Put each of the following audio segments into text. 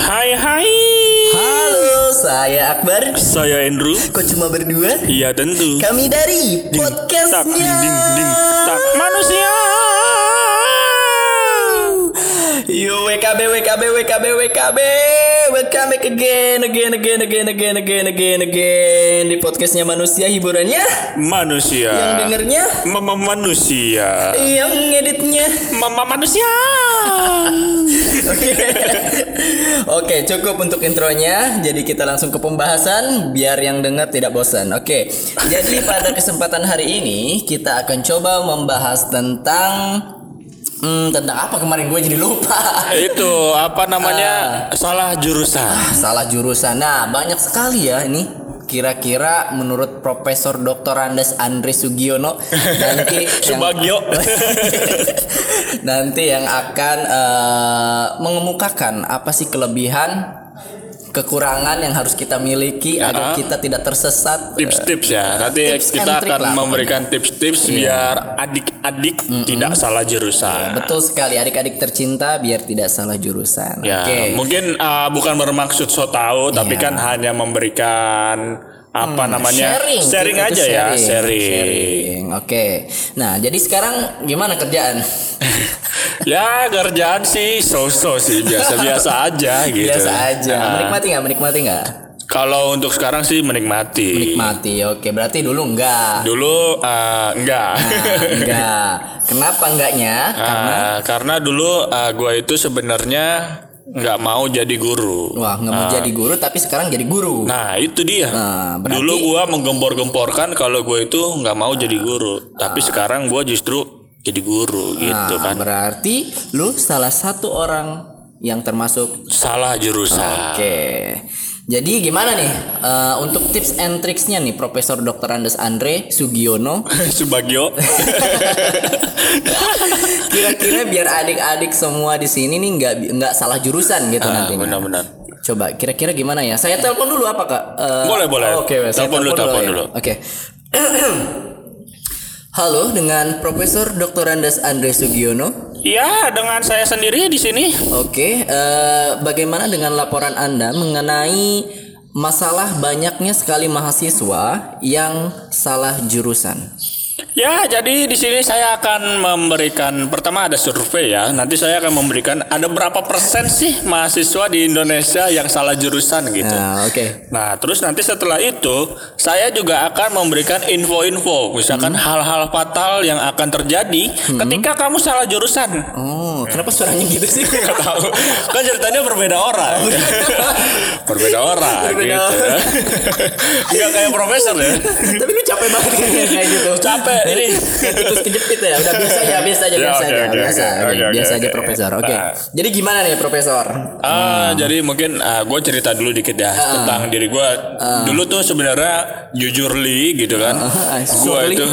Hai hai. Halo, saya Akbar. Saya Andrew. Kok cuma berdua? Iya tentu. Kami dari Ding, podcastnya. ding, ding, ding, tak. Manusia. Yo WKB WKB WKB WKB Welcome back again again again again again again again again. Di podcastnya manusia hiburannya? Manusia. yang dengernya? Mama manusia. yang ngeditnya? Mama manusia. Oke Oke cukup untuk intronya. Jadi kita langsung ke pembahasan Biar yang dengar tidak bosan. Oke Jadi pada kesempatan hari ini Kita akan coba membahas tentang hmm, Tentang apa kemarin gue jadi lupa Itu apa namanya? Salah jurusan. Salah jurusan Nah banyak sekali ya ini Kira-kira menurut Profesor Dr. Andes Andre Sugiono nanti yang- Subagio. nanti yang akan eh, mengemukakan apa sih kelebihan kekurangan yang harus kita miliki agar kita tidak tersesat. Tips-tips ya. Nanti Tips kita akan lah memberikan tips-tips biar adik-adik tidak salah jurusan. betul sekali. Adik-adik tercinta biar tidak salah jurusan. Ya, oke. mungkin uh, bukan bermaksud so tahu, tapi kan hanya memberikan apa namanya? sharing. Sharing aja ya, sharing. Sharing. oke. Nah jadi sekarang gimana kerjaan? Ya kerjaan sih so-so sih biasa-biasa aja gitu. biasa aja. Nah, menikmati nggak? Menikmati nggak? Kalau untuk sekarang sih menikmati. menikmati oke. Berarti dulu enggak Dulu uh, enggak. Nah, enggak kenapa enggaknya Ah, karena? dulu uh, gua itu sebenarnya nggak mau jadi guru. Wah, nggak mau jadi guru tapi sekarang jadi guru. Nah itu dia. Nah, berarti- Dulu gua menggempor-gemporkan kalau gue itu nggak mau jadi guru, tapi sekarang gua justru jadi guru gitu Nah, kan. berarti lu salah satu orang yang termasuk Salah jurusan. Oke. Jadi gimana nih eh, untuk tips and tricksnya nih Profesor Dr. Andes Andre Sugiono Subagio. kira-kira biar adik-adik semua di sini nih nggak nggak salah jurusan gitu Ah, nantinya. benar-benar. Coba kira-kira gimana ya? Saya telepon dulu apa kak? Eh, Boleh, boleh. Oke, saya Telepon dulu, telepon ya. dulu. Oke. Halo dengan Profesor Dr. Andes Andre Sugiono. Ya, dengan saya sendiri di sini. Oke, eh, bagaimana dengan laporan Anda mengenai masalah banyaknya sekali mahasiswa yang salah jurusan? Ya, jadi di sini saya akan memberikan pertama ada survei ya. Nanti saya akan memberikan ada berapa persen sih mahasiswa di Indonesia yang salah jurusan gitu. Nah, oke. Nah, terus nanti setelah itu saya juga akan memberikan info-info, misalkan Hmm. hal-hal fatal yang akan terjadi ketika kamu salah jurusan. Oh, kenapa suaranya gitu sih? Gak tahu. Kan ceritanya berbeda orang. berbeda orang Oh, Berbeda gitu. Enggak kayak profesor ya. Tapi lu capek banget kayak gitu. Capek ini. Tikus kejepit ya. Udah biasa aja, biasa aja, biasa aja, biasa. biasa aja profesor. Oke. Nah. Jadi gimana nih profesor? Ah, jadi mungkin gue cerita dulu dikit ya tentang diri gue. Dulu tuh sebenarnya jujur li gitu kan. Ah, gue itu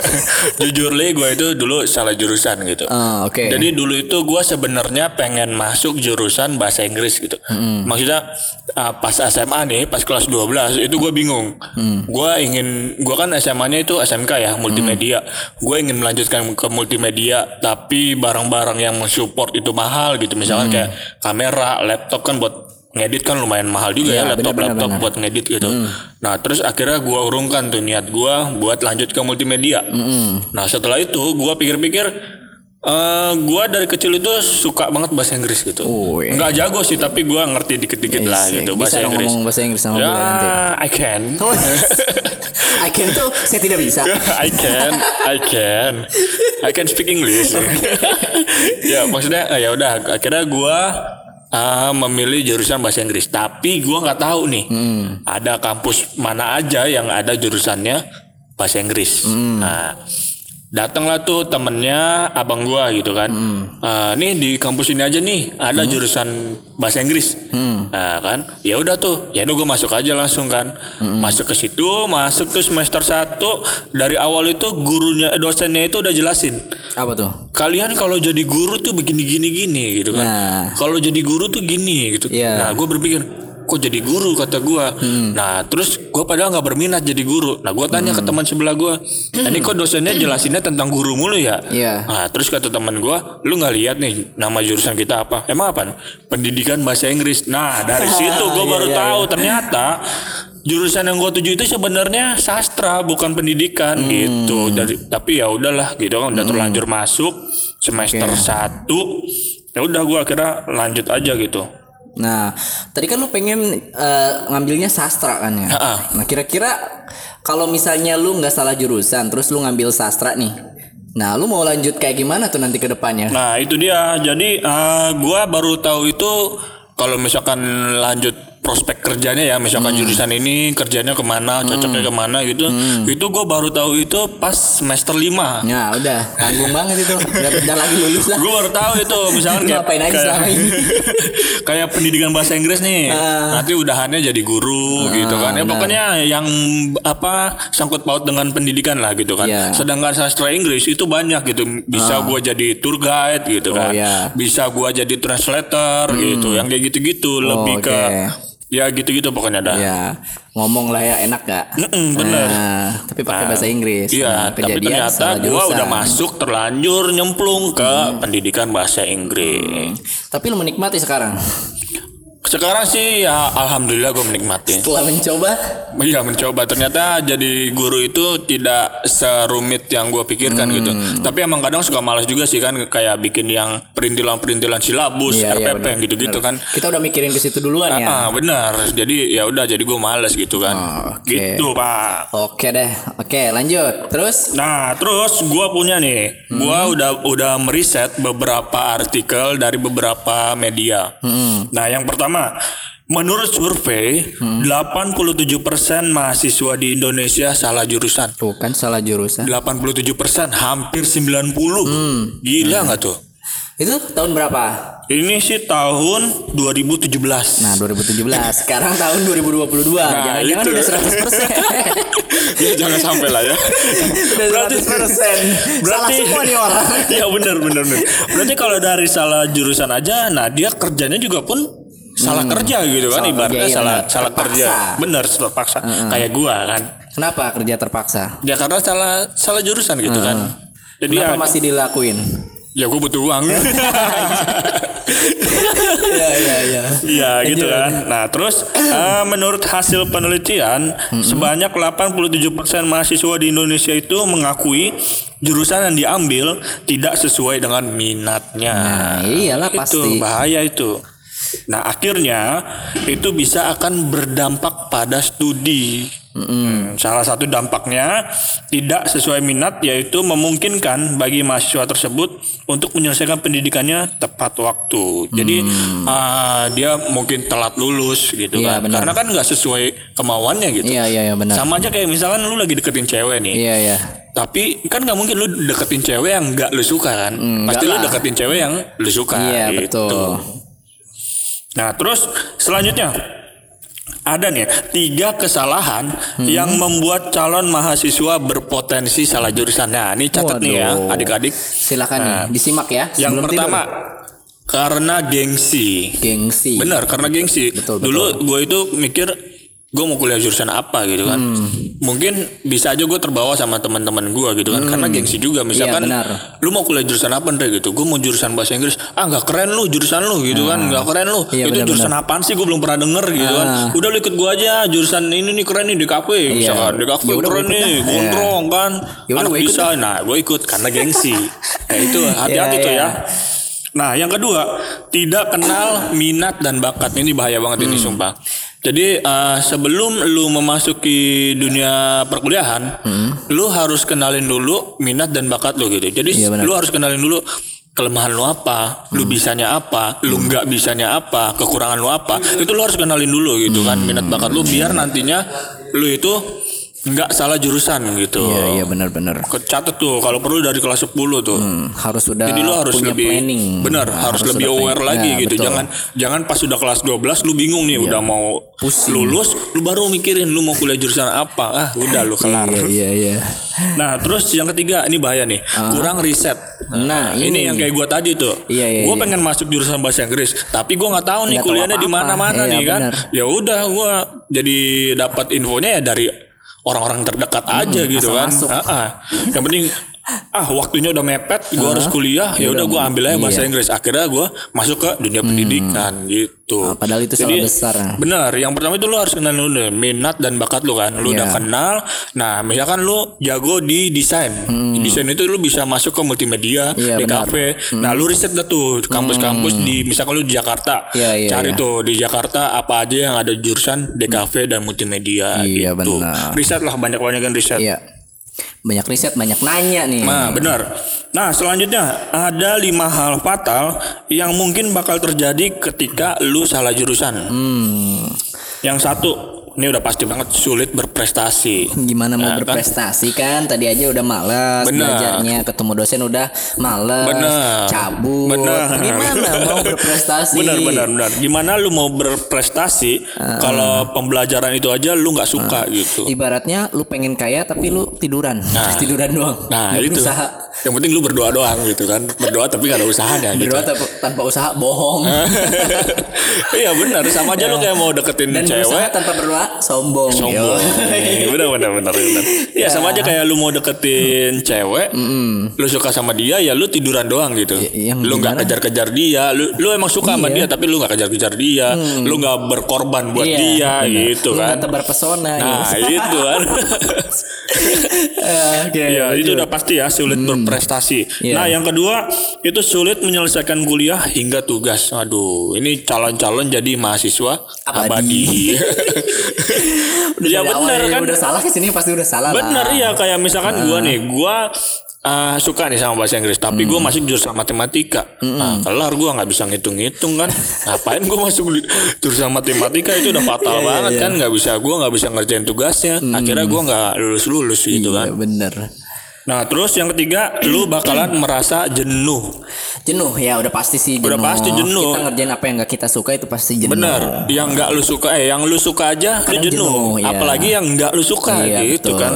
jujur li gue itu dulu salah jurusan gitu. Ah, oke. Jadi dulu itu gue sebenarnya pengen masuk jurusan bahasa Inggris gitu. Maksudnya ah, pas SMA nih, pas kelas 12 itu gue bingung. Gue ingin, gue kan SMA-nya itu SMK ya, multimedia. Gue ingin melanjutkan ke multimedia, tapi barang-barang yang mensupport itu mahal gitu. Misalkan kayak kamera, laptop kan buat ngedit kan lumayan mahal juga ya, Iya, laptop benar, benar, laptop benar. buat ngedit gitu. Nah terus akhirnya gue urungkan tuh niat gue buat lanjut ke multimedia. Nah setelah itu gue pikir-pikir eh gue dari kecil itu suka banget bahasa Inggris gitu. Oh, iya. Nggak jago sih tapi gue ngerti dikit-dikit lah Iya, gitu bisa bahasa Inggris. ngomong bahasa Inggris sama ya, nanti. I can. I can tuh saya tidak bisa. I can, I can, I can speak English. ya maksudnya eh, ya udah akhirnya gua ah, memilih jurusan bahasa Inggris. Tapi gua nggak tahu nih ada kampus mana aja yang ada jurusannya bahasa Inggris. Nah datanglah tuh temennya abang gua gitu kan. Eh, nih di kampus ini aja nih ada jurusan bahasa Inggris. Nah kan, ya udah tuh, ya udah gua masuk aja langsung kan. Masuk ke situ, masuk tuh semester 1 dari awal itu gurunya dosennya itu udah jelasin. Apa tuh? Kalian kalau jadi guru tuh begini gini gini gitu kan. Nah. Kalau jadi guru tuh gini gitu. Iya. Nah, gue berpikir kok jadi guru kata gua. Nah, terus gua padahal nggak berminat jadi guru. Nah, gua tanya ke teman sebelah gua, "Nah, "Ini kok dosennya jelasinnya tentang guru mulu ya?" Iya. Nah, terus kata teman gua, "Lu nggak lihat nih nama jurusan kita apa?" Emang apa? Pendidikan bahasa Inggris. Nah, dari situ gua Iya, baru iya, tahu ternyata jurusan yang gue tuju itu sebenarnya sastra bukan pendidikan Hmm. gitu dari tapi ya udahlah gitu kan udah terlanjur masuk semester satu ya udah gue akhirnya lanjut aja gitu Nah, tadi kan lu pengen eh, ngambilnya sastra kan ya. Ha-ha. Nah, kira-kira kalau misalnya lu nggak salah jurusan, terus lu ngambil sastra nih. Nah, lu mau lanjut kayak gimana tuh nanti ke depannya? nah itu dia jadi eh, gue baru tahu itu kalau misalkan lanjut prospek kerjanya ya. Misalkan Hmm. jurusan ini kerjanya ke mana cocoknya ke mana gitu. Hmm. itu gue baru tahu itu pas semester 5 Nah, udah. Tanggung banget itu. Udah, udah lagi lulus lah. gue baru tahu itu. Misalkan kayak ngapain aja selama ini? kayak pendidikan bahasa Inggris nih. Nanti udahannya jadi guru gitu kan. Ya pokoknya yang apa sangkut paut dengan pendidikan lah gitu kan. Iya. sedangkan sastra Inggris itu banyak gitu. Bisa gua jadi tour guide gitu Oh, kan. iya. bisa gua jadi translator gitu. Yang kayak gitu-gitu. Lebih oke. ke ya gitu-gitu pokoknya dah Ya, ngomong lah ya enak gak? Mm-mm, bener. Nah, tapi pakai Nah, bahasa Inggris. Iya, Nah, tapi ternyata. Hmm. udah masuk terlanjur nyemplung ke pendidikan bahasa Inggris. Tapi lu menikmati sekarang. Sekarang sih ya alhamdulillah gue menikmati. Setelah mencoba, Iya mencoba ternyata jadi guru itu tidak serumit yang gue pikirkan gitu. Hmm. Tapi emang kadang suka malas juga sih kan kayak bikin yang perintilan-perintilan silabus, Iya, iya, RPP yang gitu-gitu kan. kita udah mikirin ke situ duluan ya. Ah benar. Jadi ya udah jadi gue males gitu kan. Oh, oke. Gitu pak. Oke deh. Oke, lanjut. Terus Nah terus gue punya nih, Hmm. gue udah udah meriset beberapa artikel dari beberapa media. Hmm. Nah yang pertama, menurut survei, Hmm. 87% mahasiswa di Indonesia salah jurusan. tuh kan salah jurusan. 87% hampir 90 Hmm. Gila nggak tuh? Itu tahun berapa? Ini sih tahun 2017 Nah, 2017. Sekarang tahun 2022. Jangan-jangan itu. udah 100%. ya jangan sampai lah ya udah 100%. Salah berarti- semua nih orang. ya benar benar benar. Berarti kalau dari salah jurusan aja, nah dia kerjanya juga pun salah kerja gitu kan, Hmm. Salah ibaratnya kerja, iya salah benar. salah Terpaksa. kerja. Bener terpaksa. Kayak gua kan. Kenapa kerja terpaksa? Ya karena salah salah jurusan gitu kan. Jadi Kenapa ya, masih dilakuin? ya gue butuh uang. Iya, iya, iya. Iya gitu kan. Nah terus eh, menurut hasil penelitian sebanyak 87% mahasiswa di Indonesia itu mengakui jurusan yang diambil tidak sesuai dengan minatnya. Nah, iyalah itu pasti. bahaya itu. Nah akhirnya itu bisa akan berdampak pada studi. Salah satu dampaknya tidak sesuai minat yaitu memungkinkan bagi mahasiswa tersebut untuk menyelesaikan pendidikannya tepat waktu. Jadi ah, dia mungkin telat lulus gitu Iya, kan, benar. karena kan nggak sesuai kemauannya gitu. Iya, iya, iya benar. Sama aja kayak misalkan lu lagi deketin cewek nih. Iya, iya. Tapi kan nggak mungkin lu deketin cewek yang nggak lu suka kan? Pasti lu deketin cewek yang lu suka. Iya, gitu. betul. Nah terus selanjutnya ada nih tiga kesalahan Hmm. yang membuat calon mahasiswa berpotensi salah jurusan. Nah ini catat nih ya Waduh. adik-adik. Silakan nih, Nah, disimak ya. Yang pertama tidur. karena gengsi. gengsi. Benar karena gengsi. Betul, Dulu gue itu mikir gue mau kuliah jurusan apa gitu kan. Hmm. Mungkin bisa aja gue terbawa sama teman-teman gue gitu kan. Karena gengsi juga. Misalkan Hmm. Iya, benar. lu mau kuliah jurusan apa Andre gitu. Gue mau jurusan bahasa Inggris. Ah nggak keren lu jurusan lu gitu kan. Nggak keren lu. Iya, itu benar, jurusan apaan sih gue belum pernah denger gitu kan. Ah. Udah lu ikut gue aja jurusan ini nih keren nih di kafe. Misalkan di kafe Ya keren nih. dah. Gondrong kan. Ya udah, Anak bisa. Nah gue ikut karena gengsi. nah itu hati-hati Iya, tuh iya. ya. Nah, yang kedua, tidak kenal minat dan bakat. Ini bahaya banget Hmm. ini sumpah. Jadi eh, sebelum lu memasuki dunia perkuliahan, lu harus kenalin dulu minat dan bakat lu gitu. Jadi Hmm. Iya, benar. lu harus kenalin dulu kelemahan lu apa, lu bisanya apa, lu nggak bisanya apa, kekurangan lu apa. Itu lu harus kenalin dulu gitu kan minat bakat lu biar nantinya lu itu nggak salah jurusan gitu. Iya iya benar-benar. Catat tuh kalau perlu dari kelas 10 tuh. Hmm, harus sudah Jadi lu harus punya lebih planning. benar, Nah, harus, lebih sudah aware planning. lagi Nah, gitu. betul. Iya. Jangan jangan pas sudah kelas 12 lu bingung nih udah mau lulus, lu baru mikirin lu mau kuliah jurusan apa. Ah, udah lu kelar. Iya iya iya. Nah, terus yang ketiga ini bahaya nih. Kurang riset. Nah, ini, ini. yang kayak gua tadi tuh. Iya, iya, gua iya. pengen masuk jurusan bahasa Inggris, tapi gua nggak tahu nih tahu kuliahnya di mana-mana Iya, nih kan. Ya udah gua jadi dapat infonya ya dari orang-orang terdekat aja gitu asal kan. masuk. Ah, ah. Yang penting ah waktunya udah mepet, gua harus kuliah, ya udah gua ambil aja bahasa Iya. Inggris. Akhirnya gua masuk ke dunia pendidikan gitu. Ah, padahal itu salah besar. Benar, yang pertama itu lu harus kenal dulu deh, minat dan bakat lu kan. Lu udah Iya. kenal. Nah, misalkan lu jago di desain. Di Desain itu lu bisa masuk ke multimedia, Hmm. Iya, di benar. Hmm. kafe. Nah, lu riset dah tuh kampus-kampus di misalkan lu di Jakarta. Iya, iya, Cari iya. tuh di Jakarta apa aja yang ada jurusan DKV dan multimedia Iya, gitu. benar. Riset lah banyak-banyakan riset. Iya. Banyak riset, banyak nanya nih. Nah, benar. Nah, selanjutnya ada lima hal fatal yang mungkin bakal terjadi ketika lu salah jurusan. Hmm. Yang satu, ini udah pasti banget sulit berprestasi. Gimana mau Nah, kan? berprestasi kan? Tadi aja udah males Bener. belajarnya, ketemu dosen udah males, Bener. cabut. Bener. Gimana mau berprestasi? Benar, benar, benar. Gimana lu mau berprestasi Ah. kalau pembelajaran itu aja lu nggak suka gitu? Ibaratnya lu pengen kaya tapi lu tiduran, tiduran doang. Nah, Nggak itu. Usaha. Yang penting lu berdoa doang gitu kan. Berdoa tapi gak ada usahanya gitu. Berdoa tanpa, tanpa usaha bohong. iya benar, sama aja lu kayak mau deketin Dan berusaha cewek tanpa berdoa sombong. sombong. Yo. benar benar benar benar. Ya sama aja kayak lu mau deketin cewek, lu suka sama dia ya lu tiduran doang gitu. Ya, lu nggak kejar-kejar dia, lu lu emang suka sama dia tapi lu nggak kejar-kejar dia, lu nggak berkorban buat Iya, dia benar. gitu Lu kan. tebar pesona. Nah gitu. itu kan. Eh, Oke. ya itu udah pasti ya sulit berprestasi. Iya. Nah yang kedua itu sulit menyelesaikan kuliah hingga tugas. Aduh ini calon-calon jadi mahasiswa Abadi. abadi. Udah ya bener ya, kan. Udah salah ke sini pasti udah salah lah. Bener ya kayak misalkan gua nih, gua uh, suka nih sama bahasa Inggris, tapi gua masuk jurusan matematika. Nah, kelar gua nggak bisa ngitung-ngitung kan. Ngapain gua masuk jurusan matematika itu udah fatal Iya, banget kan, nggak bisa gua nggak bisa ngerjain tugasnya. Akhirnya gua nggak lulus-lulus gitu Iya kan. bener. Nah, terus yang ketiga, lu bakalan merasa jenuh. Jenuh ya udah pasti sih jenuh. Udah pasti jenuh. Kita ngerjain apa yang nggak kita suka itu pasti jenuh. Bener, yang nggak lu suka, eh yang lu suka aja lu Kadang jenuh. jenuh, ya. Apalagi yang nggak lu suka Iya, gitu betul. kan.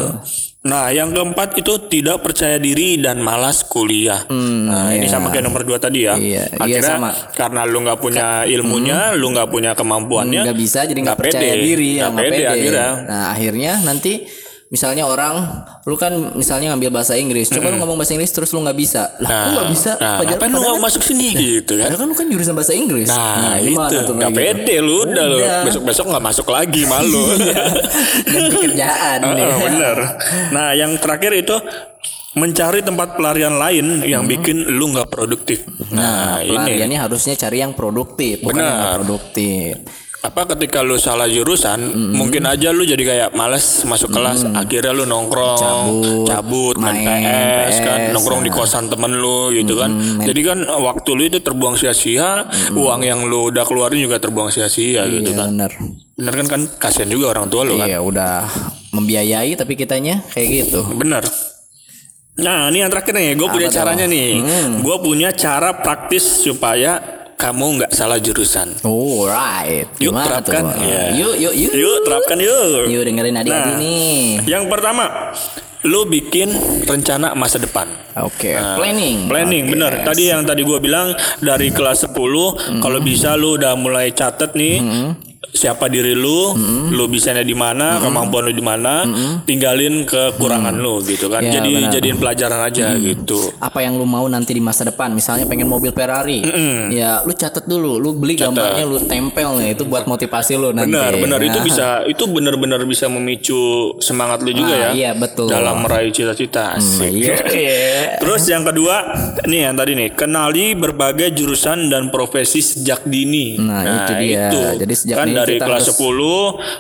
Nah, yang keempat itu tidak percaya diri dan malas kuliah. nah, ini sama kayak nomor dua tadi ya. Hmm, Iya, iya, Akhirnya sama. karena lu nggak punya ilmunya, lu nggak punya kemampuannya, nggak bisa jadi nggak percaya pede. diri ya Nggak nggak pede pede. akhirnya. Nah akhirnya nanti misalnya orang lu kan misalnya ngambil bahasa Inggris, coba lu ngomong bahasa Inggris terus lu nggak bisa, lah Nah, lu nggak bisa, Nah, padahal, ngapain lu padahal, nggak masuk sini gitu kan? padahal kan lu kan jurusan bahasa Inggris. Nah, gimana itu nggak gitu? pede lu udah lu Udah. besok-besok nggak masuk lagi malu. Dan pekerjaan nih. Heeh, bener. Nah, yang terakhir itu mencari tempat pelarian lain yang bikin lu nggak produktif. Nah, ini Pelariannya harusnya cari yang produktif, bukan yang nggak Benar. produktif. Apa ketika lu salah jurusan, mungkin aja lu jadi kayak males masuk kelas, akhirnya lu nongkrong, Cabut, cabut, main, main PS, kan, PS, nongkrong di kosan temen lu gitu kan. Jadi kan waktu lu itu terbuang sia-sia, uang yang lu udah keluarin juga terbuang sia-sia gitu Iya kan. benar. Bener kan kan kasihan juga orang tua lu kan. Iya udah membiayai tapi kitanya kayak gitu. Bener. Nah, ini yang terakhir nih, gue punya caranya nih. Gue punya cara praktis supaya kamu nggak salah jurusan. Oh right. Yuk Gimana terapkan. tuh? Iya. Yuk yuk yuk. Yuk terapkan yuk. Yuk dengerin adik-adik Nah. nih. Yang pertama, lu bikin rencana masa depan. Oke. Nah, planning. Planning, Oke. bener. Tadi yang tadi gue bilang dari kelas 10 kalau bisa lu udah mulai catet nih siapa diri lu, lu bisanya di mana, kemampuan lu di mana, tinggalin kekurangan lu gitu kan. Ya, Jadi benar. jadiin pelajaran aja gitu. Apa yang lu mau nanti di masa depan? Misalnya pengen mobil Ferrari, ya lu catet dulu, lu beli gambarnya, lu tempel nih itu buat motivasi lu nanti. Benar, benar itu Nah, bisa itu benar-benar bisa memicu semangat lu juga Ah, ya. iya, betul. Dalam meraih cita-cita. Asik. Iya. Terus yang kedua, nih yang tadi nih, kenali berbagai jurusan dan profesi sejak dini. Nah, itu dia. Jadi sejak kan dini dari kita kelas harus-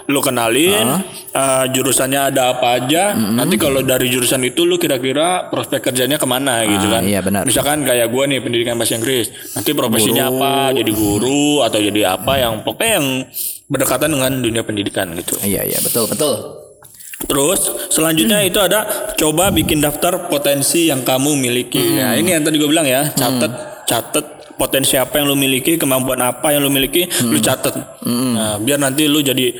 10 lu kenalin uh, jurusannya ada apa aja. Nanti kalau dari jurusan itu lu kira-kira prospek kerjanya ke mana gitu kan. iya, benar. Misalkan kayak gua nih pendidikan bahasa Inggris. Nanti profesinya apa? Jadi guru atau jadi apa yang pokoknya yang berdekatan dengan dunia pendidikan gitu. Iya iya betul betul. Terus selanjutnya itu ada coba bikin daftar potensi yang kamu miliki. Ya, ini yang tadi gue bilang ya, catat catat potensi apa yang lu miliki, kemampuan apa yang lu miliki, lu catat. Nah, biar nanti lu jadi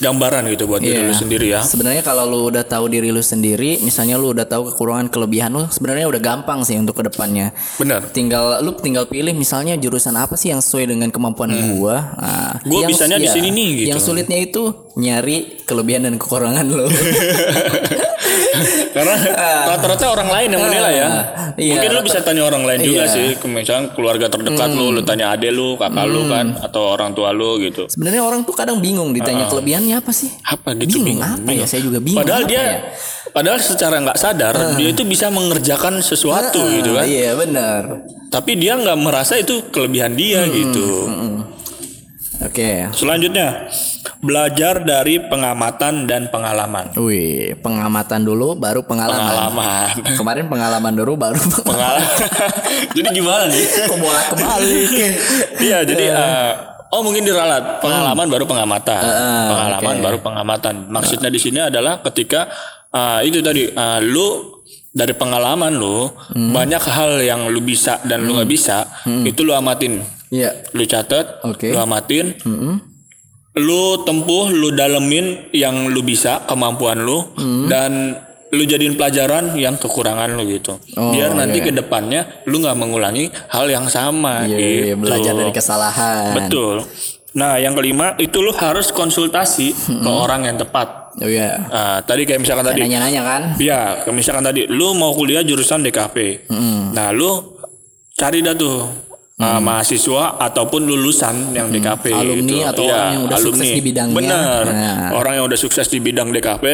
gambaran gitu buat diri lu Iya. sendiri ya. Sebenarnya kalau lu udah tahu diri lu sendiri, misalnya lu udah tahu kekurangan kelebihan lu, sebenarnya udah gampang sih untuk ke depannya. Benar. Tinggal lu tinggal pilih misalnya jurusan apa sih yang sesuai dengan kemampuan gua. Nah, Hmm. Gua yang- bisanya di iya, sini nih, gitu. Yang sulitnya itu nyari kelebihan dan kekurangan lu. Karena rata-rata orang lain yang menilai ya. Iya, Mungkin lu bisa tanya orang lain juga Iya. sih, ke- misalnya keluarga terdekat lu, lu tanya ade lu, kakak lu kan, atau orang tua lu gitu. Sebenarnya orang tuh kadang bingung ditanya kelebihannya apa sih? Apa gitu Bingung, bingung. apa ya? Saya juga bingung. Padahal dia ya? padahal secara nggak sadar dia itu bisa mengerjakan sesuatu gitu kan. Iya benar. Tapi dia nggak merasa itu kelebihan dia gitu. Oke. Selanjutnya, belajar dari pengamatan dan pengalaman. Wih, pengamatan dulu baru pengalaman. Pengalaman. Kemarin pengalaman dulu baru Pengalaman. jadi gimana nih? Kebalik. Iya, jadi eh, oh mungkin diralat pengalaman baru pengamatan, pengalaman oke. baru pengamatan. Maksudnya di sini adalah ketika eh, itu tadi eh, lu dari pengalaman lu banyak hal yang lu bisa dan lu nggak bisa itu lu amatin, Iya. lu catat, Oke. lu amatin, lu tempuh, lu dalemin yang lu bisa kemampuan lu dan lu jadiin pelajaran yang kekurangan lu gitu. Oh, Biar nanti iya. ke depannya lu nggak mengulangi hal yang sama Iya, gitu. iya, belajar dari kesalahan. Betul. Nah, yang kelima itu lu harus konsultasi ke orang yang tepat. Oh iya. Nah, tadi kayak misalkan tadi, Nanya-nanya kan? ya, kayak misalkan tadi, lu mau kuliah jurusan DKP. Nah, lu cari dah tuh uh, mahasiswa ataupun lulusan yang DKP Alumni gitu. atau Iya, orang yang udah sukses di bidangnya. Bener. Nah. Orang yang udah sukses di bidang DKP,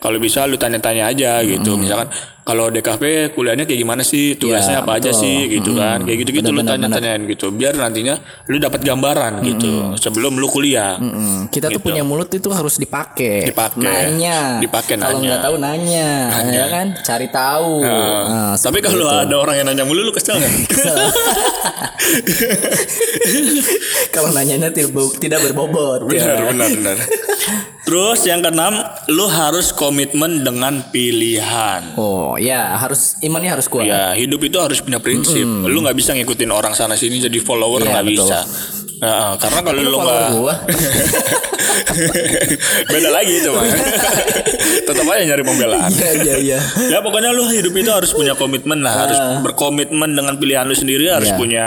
kalau bisa lu tanya-tanya aja gitu. Misalkan kalau DKP kuliahnya kayak gimana sih, tugasnya Iya, apa aja betul. sih gitu kan. Kayak gitu-gitu lu Benar, benar, tanya-tanyain gitu. Biar nantinya lu dapat gambaran gitu sebelum lu kuliah. Mm, kita tuh punya mulut itu harus dipakai. Dipakai. Nanya. Dipakai, Kalau nanya. nggak tahu nanya, ya kan? Cari tahu. Nah, Tapi seperti kalau itu. ada orang yang nanya mulu lu kesel nggak? kalau nanyanya tidak berbobot. benar, ya. benar, benar. Terus yang keenam, lu harus komitmen dengan pilihan. Oh ya harus imannya harus kuat. Ya, hidup itu harus punya prinsip. Lu nggak bisa ngikutin orang sana sini jadi follower Iya, nggak betul. bisa. Nah, karena kalau lu nggak beda lagi itu mah. Tetap aja nyari pembelaan. Iya iya iya. ya pokoknya lu hidup itu harus punya komitmen lah, harus berkomitmen dengan pilihan lu sendiri, harus Iya. punya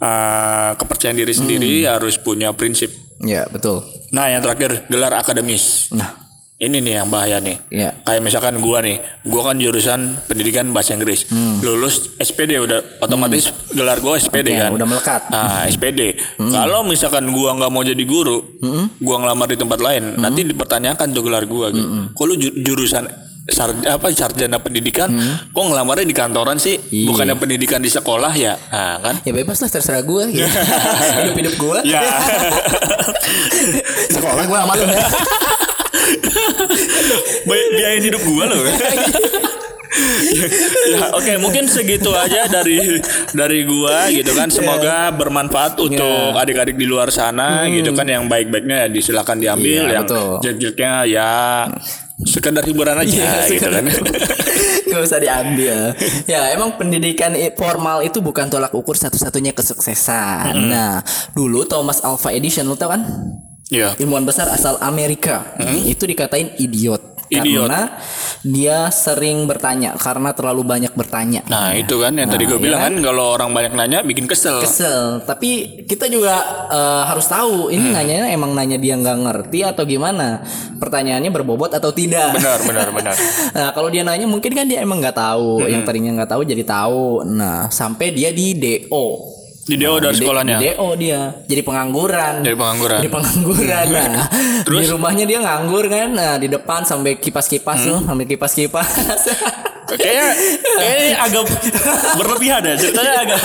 uh, kepercayaan diri sendiri, harus punya prinsip. Iya betul. Nah, yang terakhir gelar akademis. Nah Ini nih yang bahaya nih. Iya. Kayak misalkan gua nih, gua kan jurusan pendidikan bahasa Inggris. Lulus SPD udah otomatis gelar gua SPD Oke, kan. udah melekat. Nah, SPD. Kalau misalkan gua nggak mau jadi guru, gua ngelamar di tempat lain, nanti dipertanyakan tuh gelar gua gitu. Kok lu ju- jurusan sar- apa sarjana pendidikan, kok ngelamarnya di kantoran sih? Iya. Bukannya pendidikan di sekolah ya? Nah, kan? ya bebas lah terserah gue. Gitu. hidup hidup gue. Ya. Sekolah gue sama lu ya. Bi- biayain hidup gua loh. ya, oke mungkin segitu aja dari dari gua gitu kan semoga bermanfaat untuk adik-adik di luar sana gitu kan yang baik-baiknya ya disilakan diambil Iya, yang jelek-jeleknya ya sekedar hiburan aja Iya, gitu kan Gak usah diambil. Ya emang pendidikan formal itu bukan tolak ukur satu-satunya kesuksesan. Nah dulu Thomas Alva Edison lu tau kan? Iya Ilmuwan besar asal Amerika itu dikatain idiot. Idiot. Karena dia sering bertanya karena terlalu banyak bertanya. nah itu kan yang tadi gue Nah, bilang iya kan kalau orang banyak nanya bikin kesel Kesel, tapi kita juga eh, harus tahu Hmm. ini nanyanya emang nanya dia nggak ngerti atau gimana, pertanyaannya berbobot atau tidak. benar benar benar Nah kalau dia nanya mungkin kan dia emang nggak tahu, Hmm. yang tadinya nggak tahu jadi tahu. Nah sampai dia di DO. Di DO dari Di- sekolahnya Di DO dia jadi pengangguran. dari pengangguran Jadi pengangguran. Nah, Terus? di rumahnya dia nganggur kan. Nah, di depan sampai kipas-kipas Hmm. tuh, sampai kipas-kipas. Kayaknya kayaknya agak berlebihan ya ceritanya agak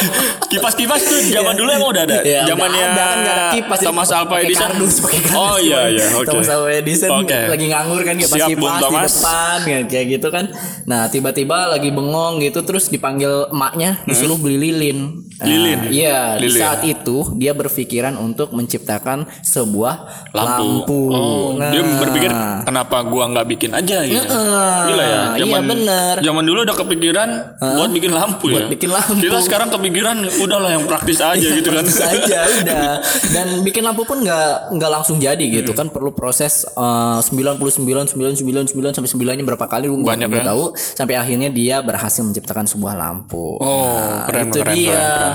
kipas-kipas tuh zaman dulu emang udah ada. Ya, udah Zamannya ada kan ada kipas ini Thomas Alva Edison. kardus, pakai kardus oh iya iya oke. Thomas Alva Edison Oke. lagi nganggur kan kipas Siap, kipas di depan kan, kayak gitu kan. Nah tiba-tiba lagi bengong gitu terus dipanggil emaknya disuruh beli lilin. Nah, Hmm. Lilin? Iya di Lilin. saat itu dia berpikiran untuk menciptakan sebuah lampu. lampu. Oh, Nah, dia berpikir kenapa gua nggak bikin aja gitu. Gila ya. Iya, bener. Zaman dulu udah kepikiran buat bikin lampu Buat ya. bikin lampu. Kita sekarang kepikiran udahlah yang praktis aja gitu kan. saja udah. Dan bikin lampu pun nggak nggak langsung jadi gitu kan. Perlu proses uh, 99 99 99 sampai 9 nya berapa kali lu nggak Banyak nggak ya. tahu. Sampai akhirnya dia berhasil menciptakan sebuah lampu. Oh, keren, itu keren, dia. keren,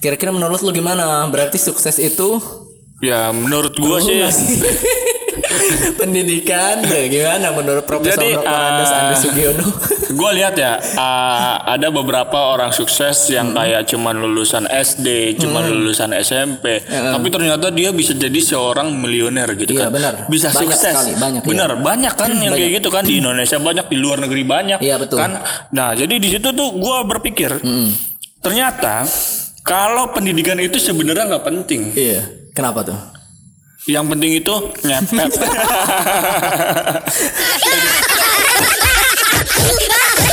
kira-kira menurut lu gimana? Berarti sukses itu? Ya menurut gua sih pendidikan gimana menurut Profesor Jadi, Dr. Uh, Andes Sugiono gue lihat ya uh, ada beberapa orang sukses yang Hmm. kayak cuman lulusan SD, cuman lulusan SMP, tapi ternyata dia bisa jadi seorang miliuner gitu Iya, kan. benar. Bisa Banyak sukses. sekali, banyak, iya. benar, banyak kan yang kayak gitu kan di Indonesia banyak, di luar negeri banyak. Iya, betul. Kan. Nah, jadi di situ tuh gue berpikir ternyata kalau pendidikan itu sebenarnya nggak penting. iya kenapa tuh yang penting itu ngepet.